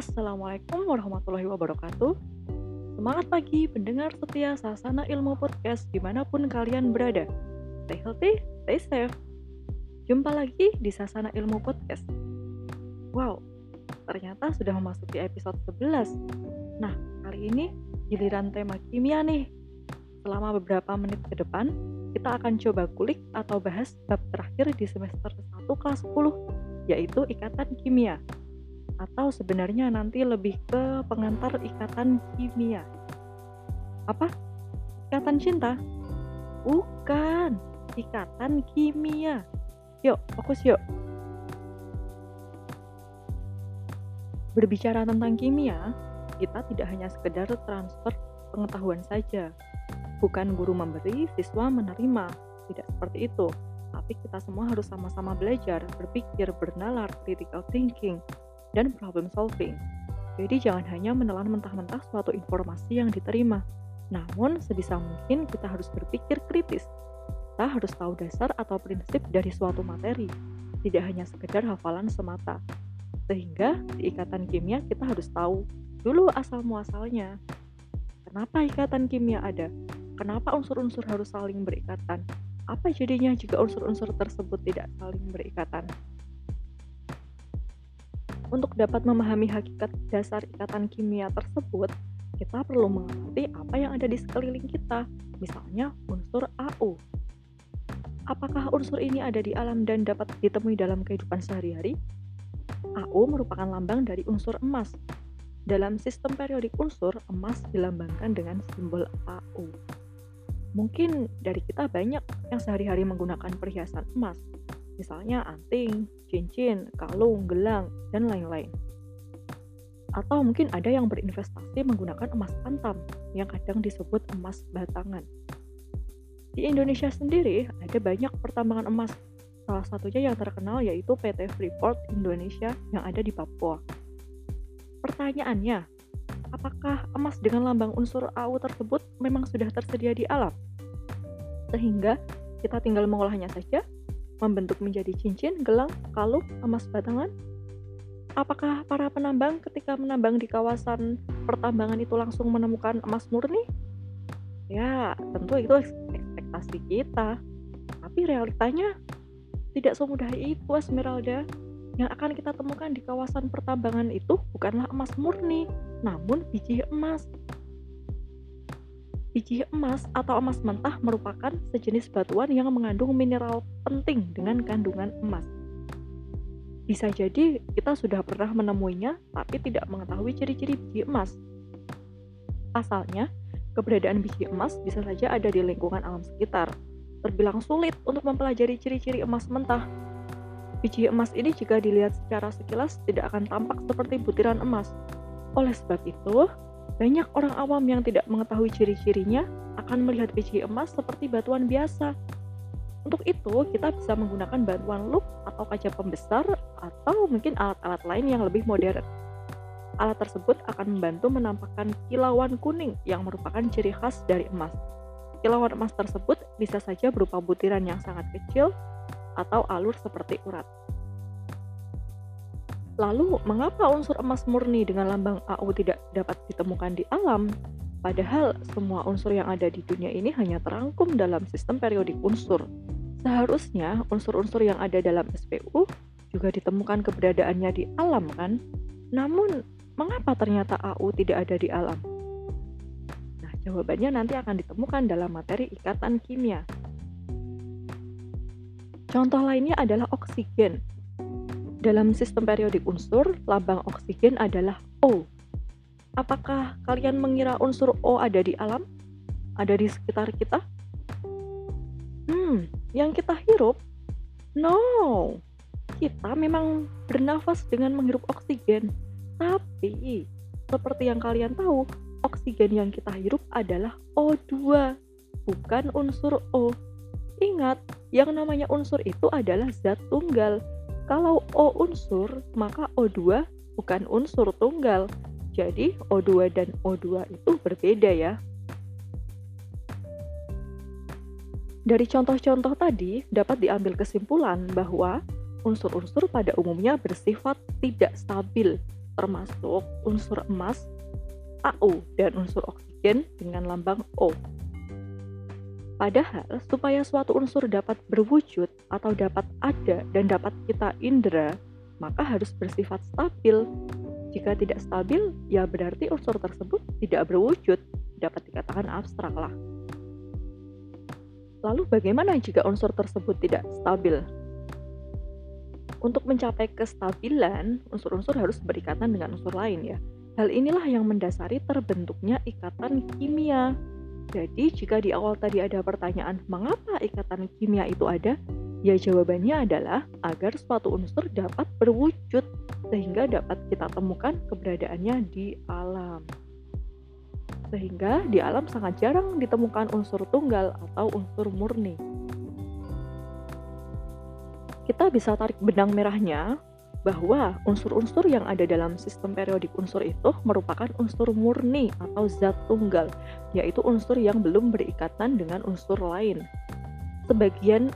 Assalamualaikum warahmatullahi wabarakatuh. Semangat pagi pendengar setia Sasana Ilmu Podcast di mana pun kalian berada. Stay healthy, stay safe. Jumpa lagi di Sasana Ilmu Podcast. Wow, ternyata sudah memasuki episode 11. Nah, kali ini giliran tema kimia nih. Selama beberapa menit ke depan, kita akan coba kulik atau bahas bab terakhir di semester 1 kelas 10, yaitu ikatan kimia atau sebenarnya nanti lebih ke pengantar ikatan kimia. Apa? Ikatan cinta? Bukan, ikatan kimia. Yuk, fokus yuk. Berbicara tentang kimia, kita tidak hanya sekedar transfer pengetahuan saja. Bukan guru memberi, siswa menerima. Tidak seperti itu. Tapi kita semua harus sama-sama belajar, berpikir, bernalar, critical thinking, dan problem solving. Jadi jangan hanya menelan mentah-mentah suatu informasi yang diterima. Namun sebisa mungkin kita harus berpikir kritis. Kita harus tahu dasar atau prinsip dari suatu materi, tidak hanya sekedar hafalan semata. Sehingga di ikatan kimia kita harus tahu dulu asal muasalnya. Kenapa ikatan kimia ada? Kenapa unsur-unsur harus saling berikatan? Apa jadinya jika unsur-unsur tersebut tidak saling berikatan? Untuk dapat memahami hakikat dasar ikatan kimia tersebut, kita perlu mengerti apa yang ada di sekeliling kita, misalnya unsur AU. Apakah unsur ini ada di alam dan dapat ditemui dalam kehidupan sehari-hari? AU merupakan lambang dari unsur emas. Dalam sistem periodik unsur, emas dilambangkan dengan simbol AU. Mungkin dari kita banyak yang sehari-hari menggunakan perhiasan emas, misalnya anting, cincin, kalung, gelang, dan lain-lain. Atau mungkin ada yang berinvestasi menggunakan emas antam yang kadang disebut emas batangan. Di Indonesia sendiri ada banyak pertambangan emas. Salah satunya yang terkenal yaitu PT Freeport Indonesia yang ada di Papua. Pertanyaannya, apakah emas dengan lambang unsur AU tersebut memang sudah tersedia di alam? Sehingga kita tinggal mengolahnya saja membentuk menjadi cincin, gelang, kalung, emas batangan? Apakah para penambang ketika menambang di kawasan pertambangan itu langsung menemukan emas murni? Ya, tentu itu ekspektasi kita. Tapi realitanya tidak semudah itu, Esmeralda. Yang akan kita temukan di kawasan pertambangan itu bukanlah emas murni, namun biji emas. Biji emas atau emas mentah merupakan sejenis batuan yang mengandung mineral penting dengan kandungan emas. Bisa jadi kita sudah pernah menemuinya tapi tidak mengetahui ciri-ciri biji emas. Asalnya, keberadaan biji emas bisa saja ada di lingkungan alam sekitar. Terbilang sulit untuk mempelajari ciri-ciri emas mentah. Biji emas ini jika dilihat secara sekilas tidak akan tampak seperti butiran emas. Oleh sebab itu, banyak orang awam yang tidak mengetahui ciri-cirinya akan melihat biji emas seperti batuan biasa. Untuk itu, kita bisa menggunakan bantuan loop atau kaca pembesar atau mungkin alat-alat lain yang lebih modern. Alat tersebut akan membantu menampakkan kilauan kuning yang merupakan ciri khas dari emas. Kilauan emas tersebut bisa saja berupa butiran yang sangat kecil atau alur seperti urat. Lalu, mengapa unsur emas murni dengan lambang AU tidak dapat ditemukan di alam? Padahal semua unsur yang ada di dunia ini hanya terangkum dalam sistem periodik unsur. Seharusnya unsur-unsur yang ada dalam SPU juga ditemukan keberadaannya di alam kan? Namun, mengapa ternyata AU tidak ada di alam? Nah, jawabannya nanti akan ditemukan dalam materi ikatan kimia. Contoh lainnya adalah oksigen. Dalam sistem periodik unsur, lambang oksigen adalah O. Apakah kalian mengira unsur O ada di alam? Ada di sekitar kita? Hmm, yang kita hirup? No. Kita memang bernafas dengan menghirup oksigen. Tapi, seperti yang kalian tahu, oksigen yang kita hirup adalah O2, bukan unsur O. Ingat, yang namanya unsur itu adalah zat tunggal, kalau O unsur, maka O2 bukan unsur tunggal. Jadi O2 dan O2 itu berbeda ya. Dari contoh-contoh tadi dapat diambil kesimpulan bahwa unsur-unsur pada umumnya bersifat tidak stabil termasuk unsur emas, AU, dan unsur oksigen dengan lambang O. Padahal, supaya suatu unsur dapat berwujud atau dapat ada dan dapat kita indera, maka harus bersifat stabil. Jika tidak stabil, ya berarti unsur tersebut tidak berwujud, dapat dikatakan abstrak lah. Lalu bagaimana jika unsur tersebut tidak stabil? Untuk mencapai kestabilan, unsur-unsur harus berikatan dengan unsur lain ya. Hal inilah yang mendasari terbentuknya ikatan kimia. Jadi, jika di awal tadi ada pertanyaan, mengapa ikatan kimia itu ada? Ya jawabannya adalah agar suatu unsur dapat berwujud sehingga dapat kita temukan keberadaannya di alam. Sehingga di alam sangat jarang ditemukan unsur tunggal atau unsur murni kita bisa tarik benang merahnya bahwa unsur-unsur yang ada dalam sistem periodik unsur itu merupakan unsur murni atau zat tunggal, yaitu unsur yang belum berikatan dengan unsur lain. Sebagian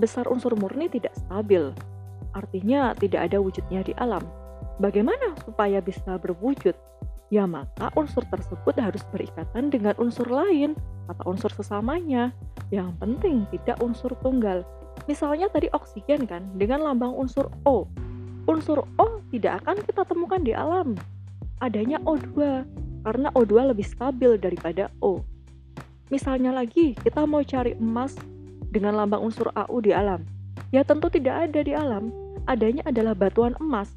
besar unsur murni tidak stabil, artinya tidak ada wujudnya di alam. Bagaimana supaya bisa berwujud? Ya maka unsur tersebut harus berikatan dengan unsur lain atau unsur sesamanya. Yang penting tidak unsur tunggal Misalnya tadi oksigen kan, dengan lambang unsur O. Unsur O tidak akan kita temukan di alam. Adanya O2, karena O2 lebih stabil daripada O. Misalnya lagi, kita mau cari emas dengan lambang unsur AU di alam. Ya tentu tidak ada di alam, adanya adalah batuan emas,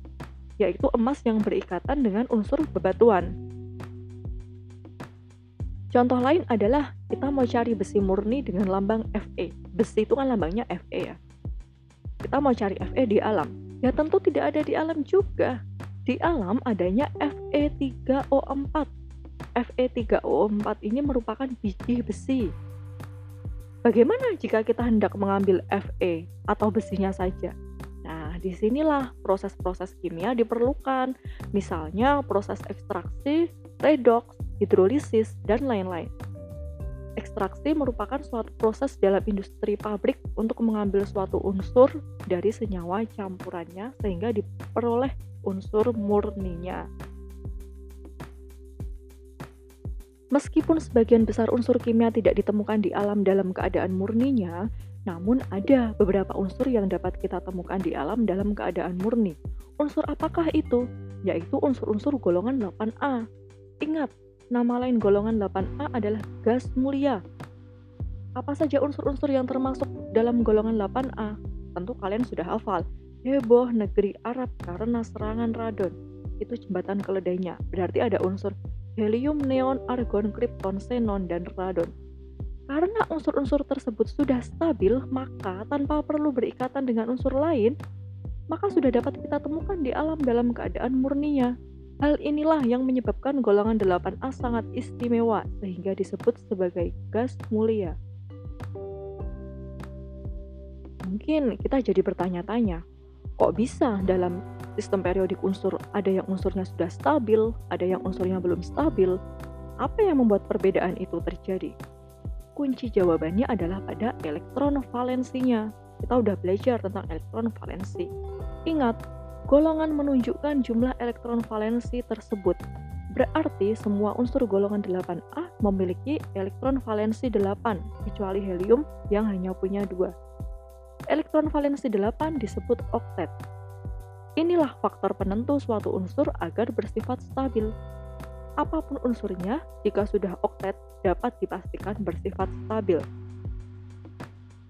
yaitu emas yang berikatan dengan unsur bebatuan. Contoh lain adalah kita mau cari besi murni dengan lambang Fe. Besi itu kan lambangnya Fe ya. Kita mau cari Fe di alam. Ya tentu tidak ada di alam juga. Di alam adanya Fe3O4. Fe3O4 ini merupakan biji besi. Bagaimana jika kita hendak mengambil Fe atau besinya saja? Nah, di sinilah proses-proses kimia diperlukan. Misalnya proses ekstraksi, redoks, hidrolisis, dan lain-lain. Ekstraksi merupakan suatu proses dalam industri pabrik untuk mengambil suatu unsur dari senyawa campurannya sehingga diperoleh unsur murninya. Meskipun sebagian besar unsur kimia tidak ditemukan di alam dalam keadaan murninya, namun ada beberapa unsur yang dapat kita temukan di alam dalam keadaan murni. Unsur apakah itu? Yaitu unsur-unsur golongan 8A. Ingat, Nama lain golongan 8A adalah gas mulia. Apa saja unsur-unsur yang termasuk dalam golongan 8A? Tentu kalian sudah hafal. Heboh negeri Arab karena serangan radon. Itu jembatan keledainya. Berarti ada unsur helium, neon, argon, krypton, xenon, dan radon. Karena unsur-unsur tersebut sudah stabil, maka tanpa perlu berikatan dengan unsur lain, maka sudah dapat kita temukan di alam dalam keadaan murninya. Hal inilah yang menyebabkan golongan 8A sangat istimewa sehingga disebut sebagai gas mulia. Mungkin kita jadi bertanya-tanya, kok bisa dalam sistem periodik unsur ada yang unsurnya sudah stabil, ada yang unsurnya belum stabil? Apa yang membuat perbedaan itu terjadi? Kunci jawabannya adalah pada elektron valensinya. Kita udah belajar tentang elektron valensi. Ingat, golongan menunjukkan jumlah elektron valensi tersebut. Berarti semua unsur golongan 8A memiliki elektron valensi 8, kecuali helium yang hanya punya dua. Elektron valensi 8 disebut oktet. Inilah faktor penentu suatu unsur agar bersifat stabil. Apa pun unsurnya, jika sudah oktet, dapat dipastikan bersifat stabil.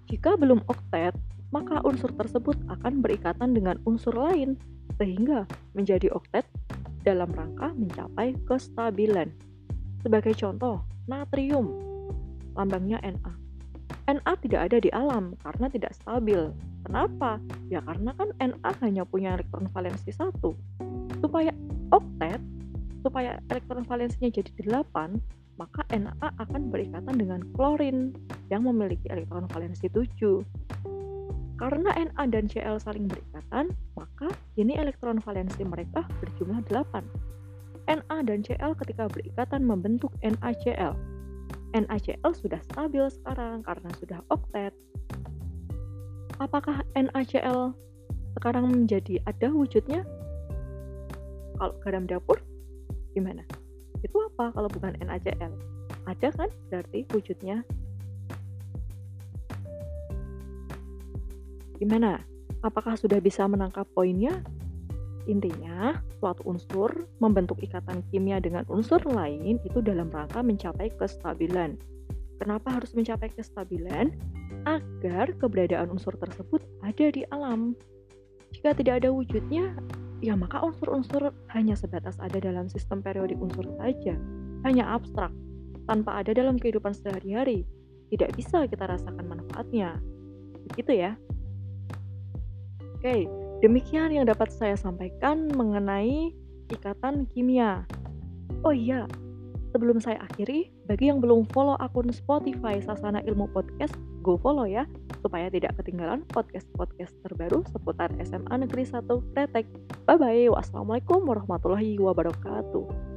Jika belum oktet, maka unsur tersebut akan berikatan dengan unsur lain sehingga menjadi oktet dalam rangka mencapai kestabilan. Sebagai contoh, natrium, lambangnya Na. Na tidak ada di alam karena tidak stabil. Kenapa? Ya karena kan Na hanya punya elektron valensi satu. Supaya oktet, supaya elektron valensinya jadi 8, maka Na akan berikatan dengan klorin yang memiliki elektron valensi 7. Karena Na dan Cl saling berikatan, maka ini elektron valensi mereka berjumlah 8. Na dan Cl ketika berikatan membentuk NaCl. NaCl sudah stabil sekarang karena sudah oktet. Apakah NaCl sekarang menjadi ada wujudnya? Kalau garam dapur, gimana? Itu apa kalau bukan NaCl? Ada kan berarti wujudnya? Gimana? Apakah sudah bisa menangkap poinnya? Intinya, suatu unsur membentuk ikatan kimia dengan unsur lain itu dalam rangka mencapai kestabilan. Kenapa harus mencapai kestabilan? Agar keberadaan unsur tersebut ada di alam. Jika tidak ada wujudnya, ya maka unsur-unsur hanya sebatas ada dalam sistem periodik unsur saja, hanya abstrak, tanpa ada dalam kehidupan sehari-hari. Tidak bisa kita rasakan manfaatnya. Begitu ya. Oke, demikian yang dapat saya sampaikan mengenai ikatan kimia. Oh iya, sebelum saya akhiri, bagi yang belum follow akun Spotify Sasana Ilmu Podcast, go follow ya, supaya tidak ketinggalan podcast-podcast terbaru seputar SMA Negeri 1 Pretek. Bye-bye, wassalamualaikum warahmatullahi wabarakatuh.